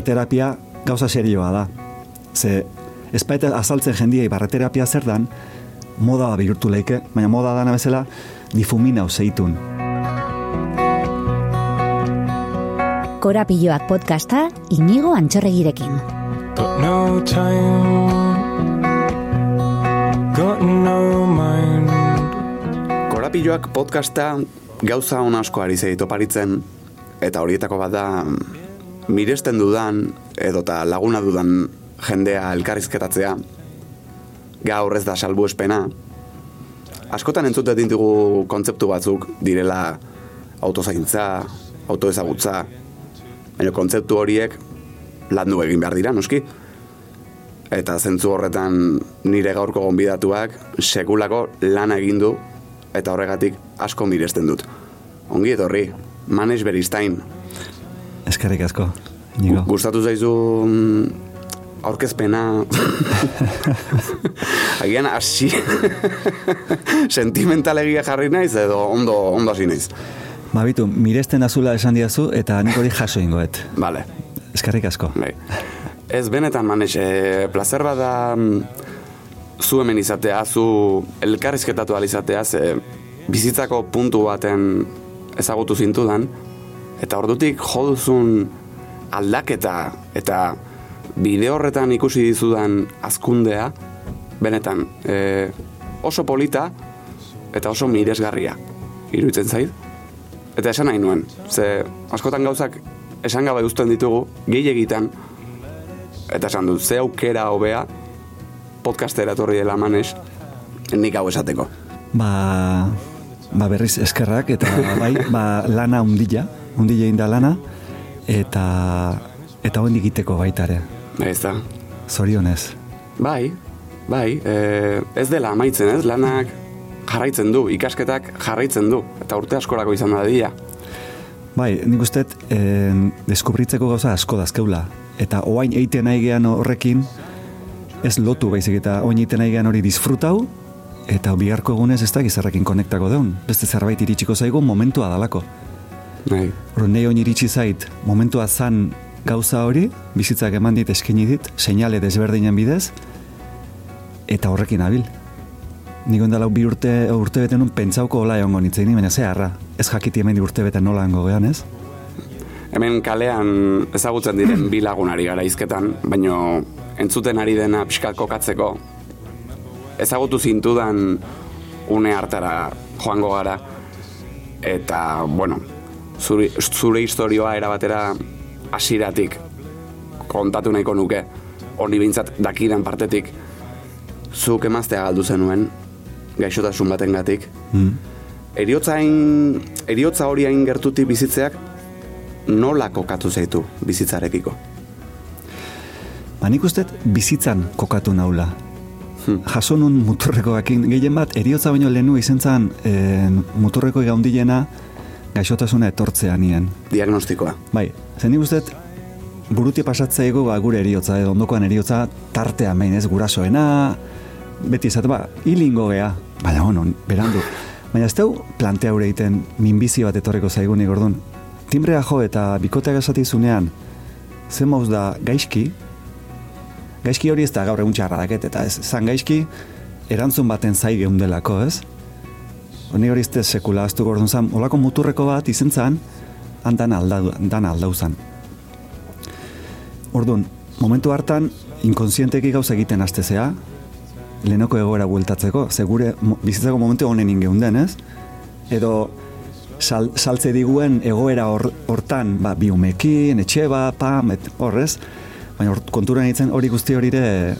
barreterapia gauza serioa da. Ze, ez baita azaltzen jendiei barreterapia zer dan, moda bihurtu leike, baina moda dana bezala difumina zeitun. Korapilloak podcasta inigo antxorregirekin. Got no time, got no mind. Korapilloak podcasta gauza hon asko ari zei toparitzen, eta horietako bat da miresten dudan, edota laguna dudan jendea elkarrizketatzea, gaur ez da salbu espena. Askotan entzute dintugu kontzeptu batzuk direla autozaintza, autoezagutza, baina kontzeptu horiek landu egin behar dira, noski. Eta zentzu horretan nire gaurko gonbidatuak sekulako lana egin du eta horregatik asko miresten dut. Ongi etorri, Manes Beristain. Eskerrik asko, inigo. Gustatu zaizu mm, aurkezpena agian hasi sentimentalegia jarri naiz edo ondo ondo hasi naiz. Mabitu, miresten azula esan diazu eta nik hori jaso ingoet. Vale. Eskerrik asko. Bai. Ez benetan manes, e, placer bada mm, zu hemen izatea, zu elkarrizketatu alizatea, ze bizitzako puntu baten ezagutu zintudan, eta ordutik joduzun aldaketa eta bide horretan ikusi dizudan azkundea, benetan, e, oso polita eta oso miresgarria, iruditzen zait. Eta esan nahi nuen, ze askotan gauzak esan gabe uzten ditugu, gehi egiten, eta esan dut, ze aukera hobea podcastera etorri dela manes, nik hau esateko. Ba, ba berriz eskerrak eta bai, ba lana undila, undila inda lana eta eta hondik egiteko baita ere. Ez da. Zorionez. Bai, bai, e, ez dela amaitzen ez, lanak jarraitzen du, ikasketak jarraitzen du, eta urte askorako izan da dira. Bai, nik uste eh, deskubritzeko gauza asko dazkeula. Eta oain eiten nahi gean horrekin, ez lotu baizik eta oain eiten nahi gean hori disfrutau, eta biharko egunez ez da gizarrekin konektako deun. Beste zerbait iritsiko zaigu momentua dalako. Bai. Hor, nahi oin iritsi zait, momentua zan gauza hori, bizitzak eman dit eskaini dit, seinale desberdinen bidez, eta horrekin abil. Nik ondala bi urte, urte bete nun pentsauko hola egongo nintzen, baina ze harra. Ez jakiti hemen urte bete nola hango gehan, ez? Hemen kalean ezagutzen diren bi lagunari gara izketan, baino entzuten ari dena pixkat kokatzeko, ezagutu zintudan une hartara joango gara, eta, bueno, zure, zure historioa erabatera hasiratik kontatu nahiko nuke, honi bintzat dakidan partetik, zuk emaztea galdu zenuen, gaixotasun batengatik. Mm. Eriotzain, eriotza hori hain gertutik bizitzeak nola kokatu zaitu bizitzarekiko? Ba, nik uste bizitzan kokatu naula. Hmm. Jaso nun muturrekoakin, gehien bat, eriotza baino lehenu izen zan e, muturreko gaundilena gaixotasuna etortzea nien. Diagnostikoa. Bai, zen nik uste buruti pasatzea ego ba, gure eriotza, edo ondokoan eriotza tartea main ez gurasoena, beti izate, ba, hilingo gea, baina ono, berandu. Baina ez deu plantea hori egiten minbizi bat etorreko zaigunik orduan. Timbrea jo eta bikoteak esatizunean, zen mauz da gaizki, gaizki hori ez da gaur egun txarra daket, eta ez, zan gaizki erantzun baten zai geundelako, ez? Honi hori da sekula aztu gordun zan, olako muturreko bat izen zan, handan aldau, dan aldau zan. Orduan, momentu hartan, inkonsienteki gauza egiten astezea, lehenoko egoera bueltatzeko, segure bizitzako momentu honen ingeunden, ez? Edo, sal, saltze diguen egoera hor- hortan, ba, biumekin, etxe ba, pam, et, horrez, baina hor, konturan ditzen hori guzti hori ere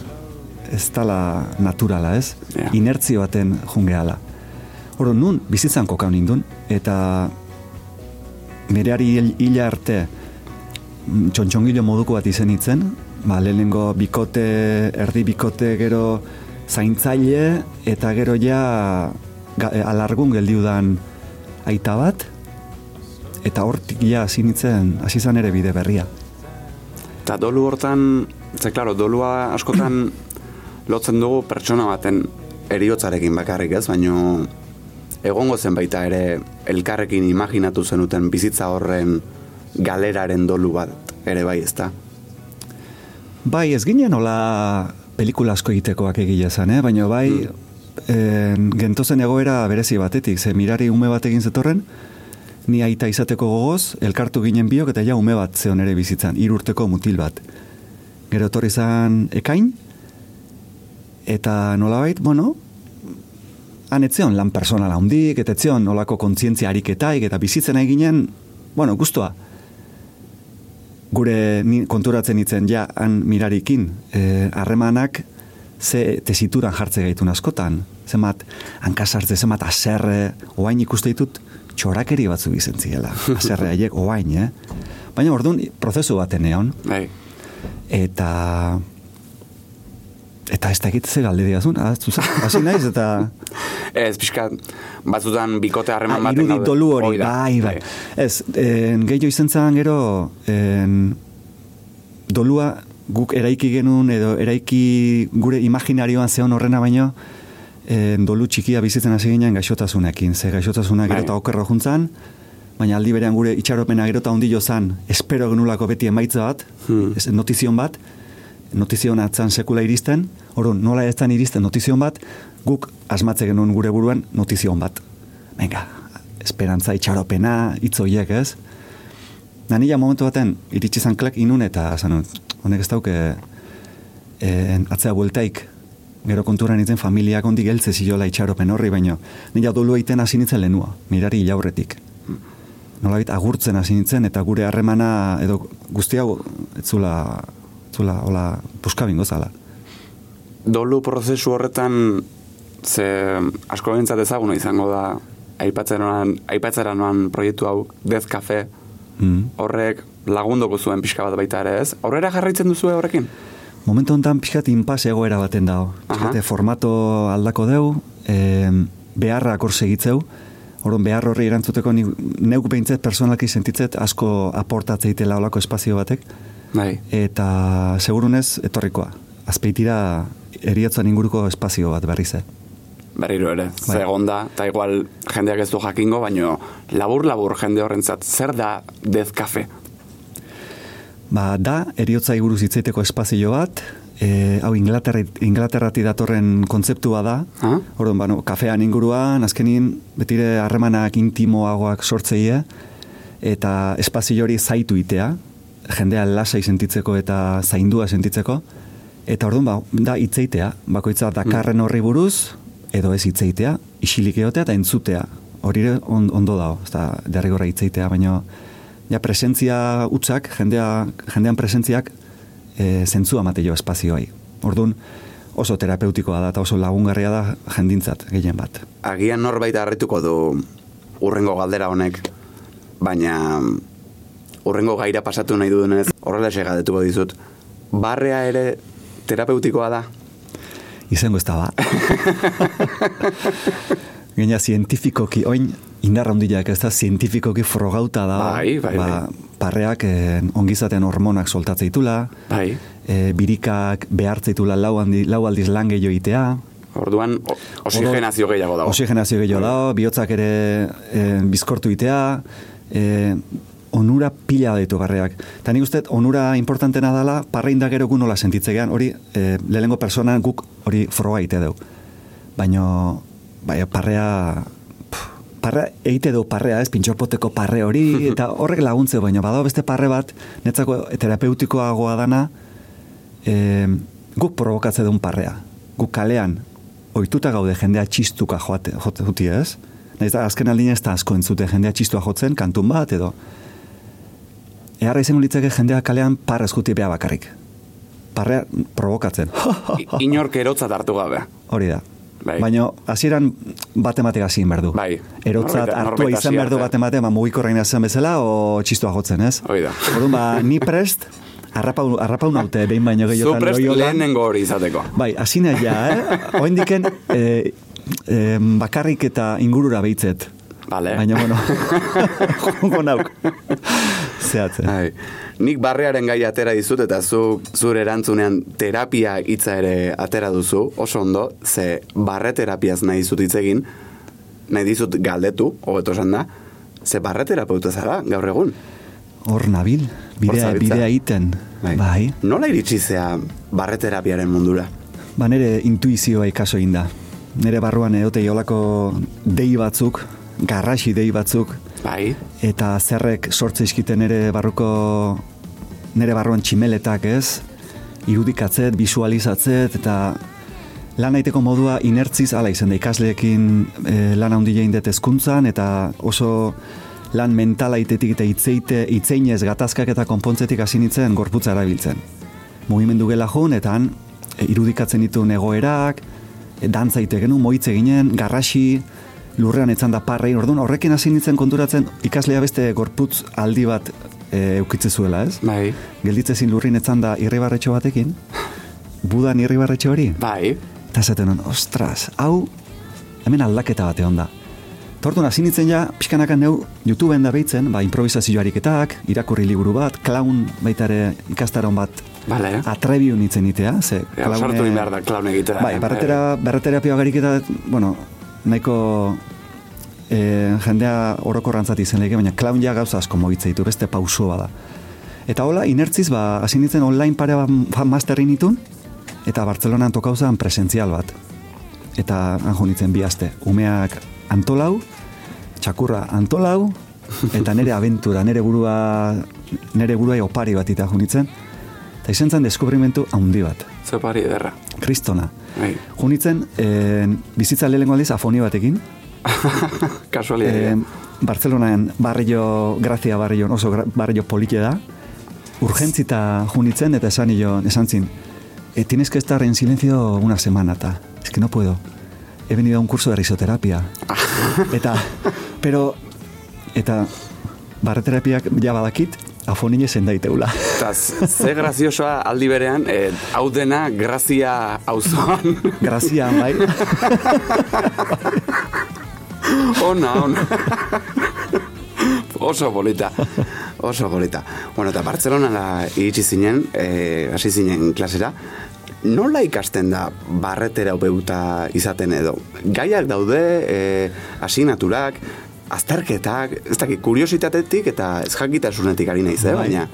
ez dala naturala, ez? Ja. Inertzio baten jungeala. Hor, nun, bizitzan kokau nindun, eta bereari hil- hila arte mm, txontxongilo moduko bat izen itzen, ba, lehenengo bikote, erdi bikote gero zaintzaile, eta gero ja e, alargun geldiudan aita bat, eta hortik ja hasi nintzen, hasi zan ere bide berria. Eta dolu hortan, ze klaro, dolua askotan lotzen dugu pertsona baten eriotzarekin bakarrik ez, baino egongo zen baita ere elkarrekin imaginatu zenuten bizitza horren galeraren dolu bat ere bai ezta. Bai, ez ginen hola pelikula asko egitekoak egile zen, eh? baina bai, mm. gentozen egoera berezi batetik, ze mirari ume bat egin zetorren, ni aita izateko gogoz, elkartu ginen biok eta ja ume bat zeon ere bizitzan, irurteko mutil bat. Gero etorri zan ekain, eta nolabait, bueno, han etzeon lan personala hundik, eta etzeon nolako kontzientzia ariketaik, eta bizitzen nahi ginen, bueno, guztua, gure konturatzen itzen ja han mirarikin eh, harremanak ze tesituran jartze gaitun askotan zemat hankasartze zemat aserre oain ikuste ditut txorakeri batzu bizentziela aserre haiek oain eh? baina orduan prozesu baten egon Bai. eta eta ez da egitze galde diazun hasi naiz eta Ez, pixka, batzutan bikote harreman Ah, baten daude. dolu hori, da. bai, bai. Ez, en, gehiago izan zen gero, en, dolua guk eraiki genuen, edo eraiki gure imaginarioan zeon horrena baino, en, dolu txikia bizitzen hasi ginen gaixotasunekin. Ze gaixotasuna gero eta Bai. okerro juntzan, baina aldi berean gure itxaropena gero eta ondilo zan, espero genulako beti emaitza bat, Hmm. ez, notizion bat, notizion atzan sekula iristen, orduan nola ez zan iristen notizion bat, guk asmatze genuen gure buruan notizion bat. Venga, esperantza itxaropena, hitz horiek, ez? Da nila momentu baten iritsi zan klek inun eta zan, honek ez dauke en, atzea bueltaik gero konturan nintzen familiak ondik geltze zilola itxaropen horri, baino nila dolu egiten hasi nintzen lenua, mirari jaurretik. Nolabait agurtzen hasi nintzen eta gure harremana edo guzti hau ez zula, hola, puskabingo zala. Dolu prozesu horretan, ze asko bentsat ezaguna izango da, aipatzera aipatzera noan proiektu hau, Death Cafe, Mm. horrek lagundoko zuen pixka bat baita ere ez? Horrera jarraitzen duzu horrekin? Momentu honetan pixkat inpas egoera baten dago. Pixkat Aha. formato aldako deu, e, beharra akor segitzeu, Orduan behar horri erantzuteko ni, neuk behintzet personalki sentitzet asko aportatzeitela olako espazio batek, Bai. eta segurunez etorrikoa. Azpeitira eriotzan inguruko espazio bat berriz, eh? Berriro ere, Bai. ze egonda, eta igual jendeak ez du jakingo, baino labur-labur jende horrentzat, zer da Death Cafe? Ba, da, eriotza buruz hitzaiteko espazio bat, e, hau Inglaterra, Inglaterrati datorren kontzeptua da, Ah? Orduan, bano, kafean inguruan, azkenin, betire harremanak intimoagoak sortzeie, eta espazio hori zaitu itea, jendea lasai sentitzeko eta zaindua sentitzeko, eta orduan, ba, da hitzeitea, bakoitza dakarren horri buruz, edo ez hitzeitea, isilik egotea eta entzutea, hori on, ondo dago, ez da, derrigorra hitzeitea, baina ja presentzia utzak, jendea, jendean presentziak, e, zentzua mateio espazioai. Orduan, oso terapeutikoa da eta oso lagungarria da jendintzat gehien bat. Agian norbait harrituko du urrengo galdera honek, baina urrengo gaira pasatu nahi dudenez, horrela galdetuko dizut. Barrea ere terapeutikoa da? Izango ez da ba. Gaina zientifikoki, oin indarra handiak ez da, zientifikoki frogauta da. Bai, bai, ba, bai. Parreak eh, ongizaten hormonak soltatzeitula, Bai. eh, birikak behartzeitula lau, handi, lau aldiz lan gehiago itea, Orduan, oxigenazio gehiago dago. Oxigenazio gehiago dago, bihotzak ere e, bizkortu itea, e, onura pila ditu barreak. Eta nik uste, onura importantena dela, parrein da gero gu nola sentitzegean, hori e, lehenengo personan guk hori froga ite deu. Baina, bai, parrea, pff, parrea, eite du parrea, ez, pintxorpoteko parre hori, eta horrek laguntze, baina badago beste parre bat, netzako terapeutikoagoa dana, e, guk provokatze duen parrea. Guk kalean, ohituta gaude jendea txistuka joate, jote, juti ez? Naiz da, azken aldin ez da asko entzute jendea txistua jotzen, kantun bat edo. Eharra izango litzake jendea kalean parra eskuti bea bakarrik. Parrea provokatzen. Inork erotzat hartu gabe. Hori da. Bai. Baina hasieran bate mateka zin behar du. Bai. Erotzat hartua norbait izan behar du hasi bate mate, ba, izan bezala, o txistua jotzen, ez? Hoi da. Orduan, ba, ni prest, arrapau, arrapau naute, behin baino Zu gehiotan prest loiolan. lehenengo hori izateko. Bai, hasi nahi ja, eh? Oindiken, eh, eh, bakarrik eta ingurura behitzet. Vale. Baina, bueno, jongo nauk. Zehatzen. Bai. Nik barrearen gai atera dizut eta zu zure erantzunean terapia hitza ere atera duzu, oso ondo, ze barre terapiaz nahi dizut hitz egin, nahi dizut galdetu, hobeto esan da, ze barre terapeuta zara gaur egun. Hor nabil, bidea, bidea iten. Bai. Nola iritsi zea barreterapiaren mundura? Ba, nire intuizioa ikaso egin da. Nire barruan edote olako dei batzuk, garrasi dei batzuk, Bai. eta zerrek sortze izkiten nire barruko, nire barruan tximeletak ez, irudikatzet, visualizatzet, eta lan aiteko modua inertziz ala izan da ikasleekin e, lan handi dut hezkuntzan eta oso lan mentala itetik eta itzeite, itzeinez gatazkak eta konpontzetik hasi nintzen gorputza erabiltzen. Mugimendu gela joan, eta han e, irudikatzen ditu egoerak, e, dantza ite genuen, moitze ginen, garrasi, lurrean etzan da parrein, orduan horrekin hasi nintzen konturatzen ikaslea beste gorputz aldi bat e, eukitze zuela, ez? Bai. Gelditzezin lurrin etzan da irribarretxo batekin, budan irribarretxo hori, Bai. eta esaten hon, ostras, hau, hemen aldaketa bate onda. Tortun hasi nintzen ja, pixkanakan neu, YouTubeen da behitzen, ba, improvisazio ariketak, irakurri liburu bat, clown baitare ikastaron bat, Bale. atrebiu nintzen itea, ze, Ja, egin behar da klaun egitea. Bai, barretera, barreterapia gariketa, bueno, nahiko e, jendea orokorrantzat izen lehike, baina clown ja gauza asko mogitze ditu, beste pauso bada. Eta hola, inertziz, ba, hasi nintzen online pare bat masterri nitun, eta Bartzelonan tokauzan presentzial bat. Eta han jo nintzen bi aste. Umeak antolau, txakurra antolau, eta nere aventura, nere burua, nere burua opari bat eta jo nintzen. Eta izan zen deskubrimentu handi bat. Zepari ederra. Kristona. Bai. Junitzen, e, bizitza lehenengo aldiz afonia batekin. Kasualidadea. E, Bartzelonan barrio, grazia barrio, oso gra, barrio polite da. Urgentzita junitzen eta esan jo, esan zin, e, tienes que estar en silencio una semana, ta. Es que no puedo. He venido a un curso de risoterapia. eta, pero, eta, barreterapiak ja badakit, afonine zen daiteula. Eta ze graziosoa aldi berean, eh, hau dena grazia auzoan. Grazia, bai. ona, ona. Oso polita. Oso polita. Bueno, eta Bartzelonara iritsi zinen, eh, hasi zinen klasera, nola ikasten da barretera beuta izaten edo? Gaiak daude, eh, asignaturak, azterketak, ez dakit, kuriositatetik eta ez jakitasunetik ari naiz, eh, Bai. baina...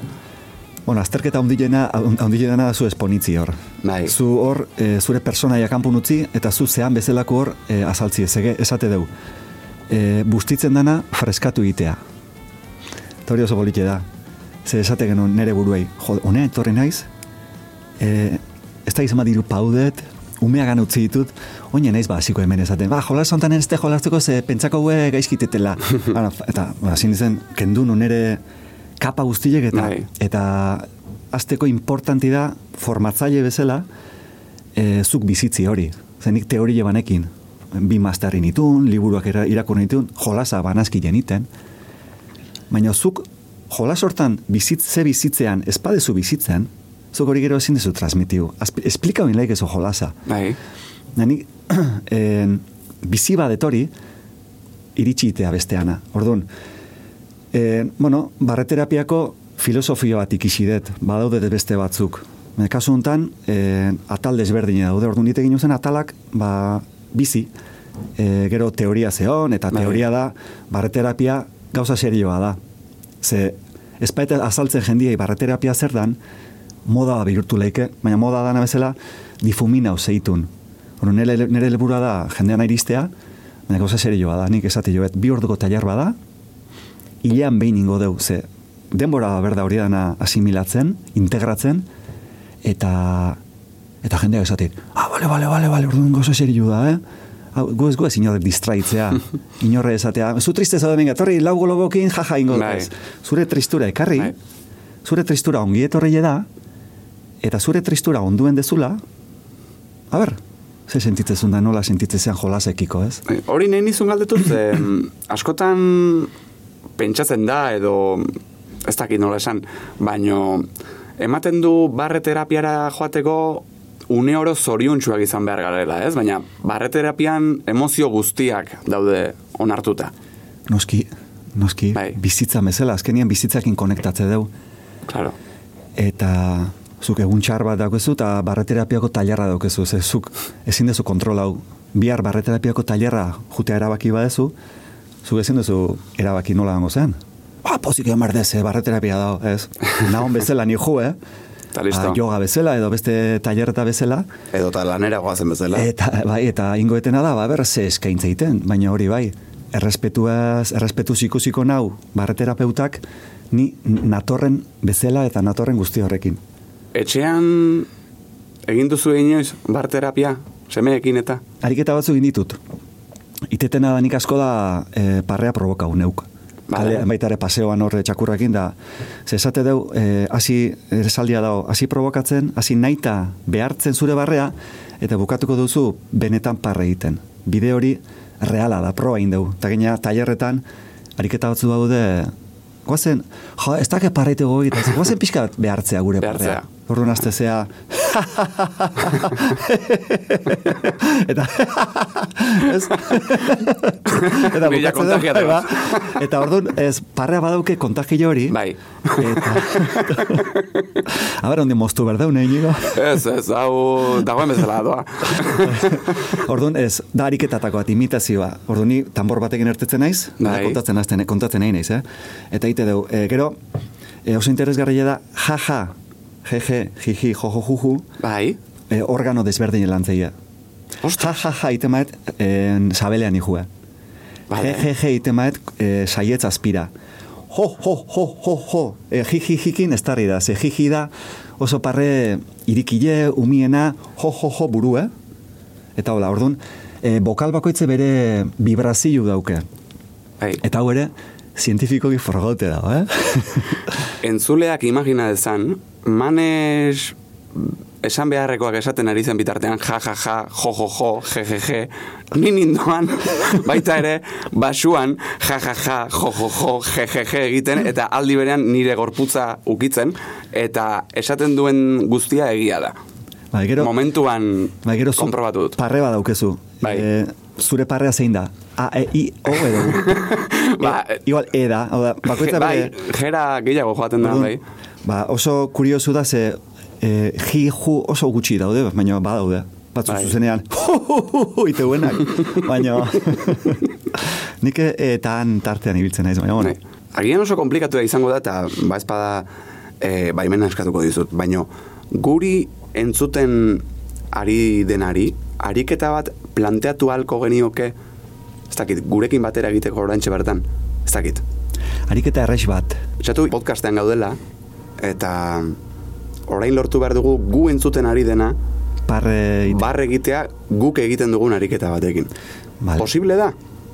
Bueno, azterketa ondilena, ondilena da zu esponitzi hor. Bai. Zu hor, e, zure personaia kanpun utzi, eta zu zean bezalako hor e, azaltzi ez, ege- esate deu. E, bustitzen dana freskatu egitea. Eta hori oso bolite da. Ze esate genuen nere buruei, jo, honea etorri naiz, e, ez da izan diru paudet, umea gan utzi ditut, oine naiz ba, hasiko hemen esaten, ba, jolas hontan ez te jolastuko ze pentsako gue gaizkitetela. Eta, ba, zin zen, kendu nere kapa guztiek eta, Bai. eta azteko importanti da formatzaile bezala e, zuk bizitzi hori. Zenik teoria banekin, bi masterri nitun, liburuak irakurri nitun, jolasa banazki jeniten, baina zuk jolas hortan bizitz, ze bizitzean, ez badezu bizitzen, zuk hori gero ezin dezu transmitiu. Esplika hori laik ezo jolasa. Bai. Nani, en, bizi badetori, iritsitea besteana. Orduan, e, bueno, barreterapiako filosofio bat ikisi dut, badaude beste batzuk. Kasu honetan, e, atal desberdina daude, orduan nite ginen zen atalak, ba, bizi, e, gero teoria zeon, eta Bai. teoria da, barreterapia gauza serioa da. Ze, ez baita azaltzen jendiei barreterapia zer dan, moda bihurtu leike, baina moda dana bezala difumina zeitun. Hor, nire, nire helburua da jendean iristea, baina gauza serioa da, nik esate joet, bi orduko tailer bada, hilean behin ingo deu, ze denbora da berda hori dana asimilatzen, integratzen, eta eta jendeak esatik, ah, bale, bale, bale, bale, orduan gauza serio da, eh? Hau, gu ez gu ez inorrek distraitzea, inorre esatea, zu triste zaude venga, torri, lau golobokin, jaja ingo Bai. Zure tristura ekarri, Bai. zure tristura ongi etorri da, eta zure tristura onduen dezula, a ber, ze sentitzezun da, nola sentitzezean jolasekiko, ez? Eh, Hori nahi nizun galdetu, ze mm, askotan pentsatzen da edo ez dakit nola esan, baino ematen du barreterapiara joateko une oro zoriontsuak izan behar garela, ez? Baina barreterapian emozio guztiak daude onartuta. Noski, noski, Bai. bizitza bezala, azkenian bizitzakin konektatze deu, Claro. eta zuk egun txar bat daukezu eta barreterapiako tailerra daukezu, ze zuk ezin dezu kontrolau, bihar barreterapiako tailerra jutea erabaki badezu, zuk ezin duzu erabaki nola dango zen. ba, pozik egon eh, barreterapia dago, ez? Nahon bezala ni ju, eh? Eta listo. Ah, yoga bezala, edo beste tailerreta bezala. Edo eta lanera goazen bezala. Eta, bai, eta ingoetena da, ba, ber, ze eskaintza egiten, baina hori bai, errespetuaz, errespetuz ikusiko nau, barreterapeutak, ni natorren bezala eta natorren guzti horrekin. Etxean egin duzu inoiz bar terapia, semeekin eta? Ariketa batzu egin ditut. Itetena da nik asko da e, parrea provokau neuk. Vale. Kale, baita ere paseoan horre txakurrakin da, ze esate deu, e, hasi esaldia dago, hasi provokatzen, hasi naita behartzen zure barrea, eta bukatuko duzu benetan parre egiten. Bide hori reala da, proba egin dugu. Eta gaina tailerretan, ariketa batzu daude, goazen, jo, ez dake parreite goi, eta goazen pixka bat behartzea gure Behartzea. parrea. Orduan aztezea, eta ez eta bukatzen da, ba, eta orduan ez parrea badauke kontagio hori Bai. eta a ber, ondi moztu berdeun inigo ez, ez, hau dagoen bezala doa. orduan ez, da ariketatako bat imitazioa orduan ni tambor batekin ertetzen naiz Bai. kontatzen azten, kontatzen nahi naiz eh? eta ite deu, e, gero e, oso interesgarria da jaja jeje, jiji, jojo, juju bai. e, organo desberdinen lantzeia. Ja, ja, ja, itemaet, en, sabelean ikua. Vale. Je, je, je, itemaet, e, saietz aspira. Jo, jo, jo, jo, jo. E, ji, ji, jikin ez tarri da. Ze jiji da oso parre irikile, umiena, jo, jo, jo, buru, eh? Eta hola, orduan, e, bokal bakoitze bere vibrazio dauke. Bai. Eta hau ere, zientifikoki forgaute dago, eh? Entzuleak imagina dezan, manes esan beharrekoak esaten ari zen bitartean, ja, ja, ja, jo, jo, jo, je, je, je, ni nindoan, baita ere, basuan, ja, ja, ja, jo, jo, jo, je, je, je egiten, eta aldi berean nire gorputza ukitzen, eta esaten duen guztia egia da. Bai, gero, Momentuan Bai, gero zu konprobatu dut. Parre badaukezu. Bai. E, zure parrea zein da? A, E, I, O edo. Ba, E, igual E da. Hau da, bakoitza bai, bere... jera gehiago joaten da, bai. Ba, oso kuriosu da ze e, ji, ju oso gutxi daude, baina badaude. Batzu Bai. zuzenean, hu, hu, ite buenak. baina, nik etan tartean ibiltzen naiz, baina, bueno. Bai. Agian oso komplikatu izango da, eta ba espada e, baimena eskatuko dizut, baina guri entzuten ari denari, ariketa bat planteatu halko genioke, ez dakit, gurekin batera egiteko orantxe bertan, ez dakit. Ariketa errex bat. Esatu podcastean gaudela, eta orain lortu behar dugu gu entzuten ari dena, Parre... ite- barre egitea guk egiten dugun ariketa batekin. Vale. Posible da?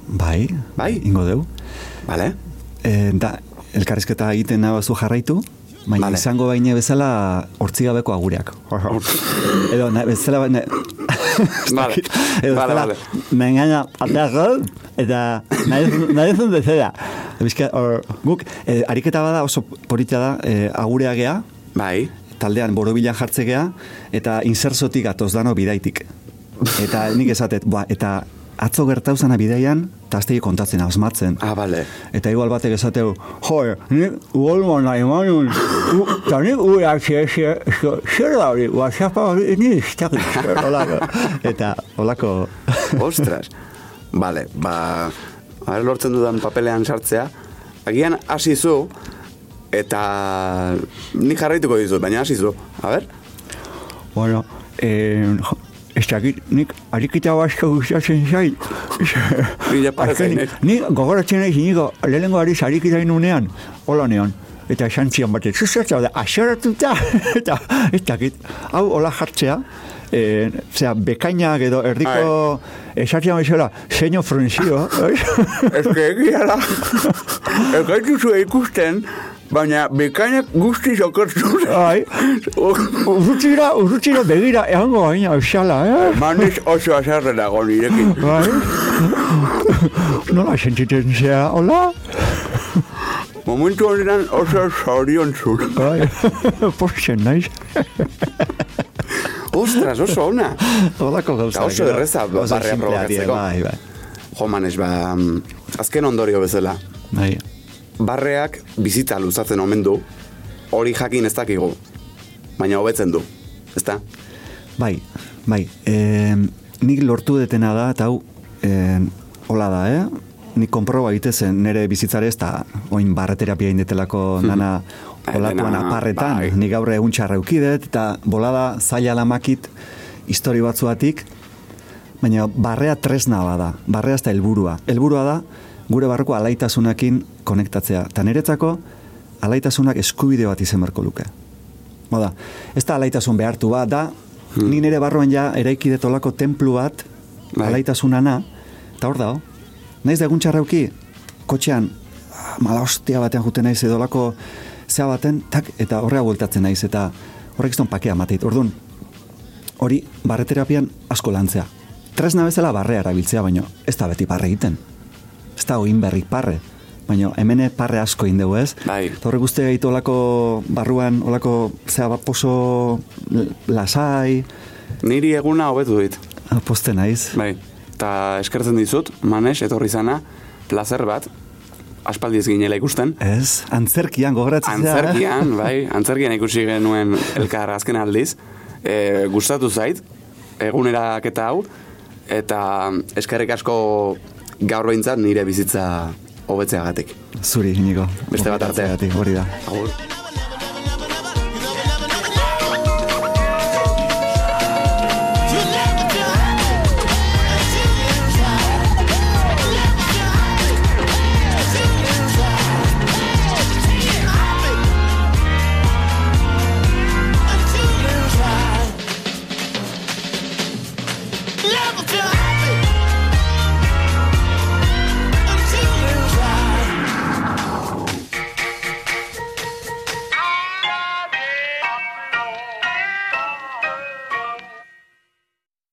Bai, Bai. ingo deu. Vale? E, da, elkarrizketa egiten nabazu jarraitu, baina Vale. izango baina bezala hortzigabeko agureak. Edo, na, bezala baina... Vale. Edo, Vale, vale. me engaña ateako, eta nahi zuen bezala. Bizka, or, guk, e, ariketa bada oso polita da, e, agurea gea, Bai. taldean borobilan jartze gea, eta inserzotik atoz dano bidaitik. Eta nik esatet, ba, eta atzo gertauzana bidaian, eta aztegi kontatzen, asmatzen. Ah, vale. Eta igual batek esateu, jo, nik uolmo nahi manun, eta nik urak xe, xe, xe, zer da hori, whatsappa hori, ni ez dakit, zer, holako. Eta, holako, Ostras. Vale, ba... A ver, lortzen dudan papelean sartzea. Agian hasi zu, eta ni jarraituko dizut, baina hasi zu. A ber? bueno, eh, ez dakit, nik arikita baska gustatzen zait. Azkenik, zainek. Ni gogoratzen naiz niko, lehenengo ari arikita inunean, hola neon. Eta esan zion batek, zuzatza da, aseratuta, eta ez dakit, hau hola jartzea, e, zera, bekainak edo erdiko esatzean bezala, zeino frunzio, Ez que egia da. Ez gaituzu ikusten, baina bekainak guztiz okertu. Ai, urrutira, urrutira begira, eango baina, esala, eh? Manez oso azarre dago nirekin. Bai? Nola sentitzen zea, hola? Momentu honetan oso zorion zut. Bai, posten naiz. Ostras, oso ona. Holako gauza. Oso erreza Oso barrea sinplea die, provokatzeko. Bai, bai. Jo, manez, ba... mm, Azken ondorio bezala. Bai. Barreak bizitza luzatzen omen du, hori jakin ez dakigu, baina hobetzen du, ezta? Bai, bai. E, nik lortu detena da, eta hau, e, hola da, eh? nik konproba egitezen nire bizitzare ez da oin barreterapia indetelako nana olatuan Dena, aparretan, bai. ni gaur egun txarra eukidet, eta bolada zaila lamakit histori batzuatik, baina barrea tresna bada, barrea ez da helburua. Helburua da, gure barruko alaitasunakin konektatzea. Eta niretzako, alaitasunak eskubide bat izen beharko luke. Moda, ez da alaitasun behartu bat, da, ni nire barruan ja eraiki detolako templu bat, Bai. alaitasunana, eta hor dago, naiz da egun txarrauki, kotxean, mala hostia batean juten naiz edolako zea baten, tak, eta horrea bueltatzen naiz, eta horrek izton pakea mateit. Orduan, hori barreterapian asko lantzea. Tresna bezala barrea erabiltzea, baino ez da beti parre egiten. Ez da oin berrik parre. Baina hemene parre asko indegu ez. Bai. Eta horrek guztia gaitu olako barruan, olako zea bat poso l- lasai, Niri eguna hobetu dit. poste naiz. Bai, eta eskertzen dizut, manes, etorri zana, placer bat, aspaldi ez ginela ikusten. Ez, antzerkian gogoratzen eh? Antzerkian, bai, antzerkian ikusi genuen elkar azken aldiz. E, gustatu zait, eguneraketa hau, eta eskerrik asko gaur behintzat nire bizitza hobetzeagatik. Zuri, inigo. Beste bat arte. Hori da. Agur.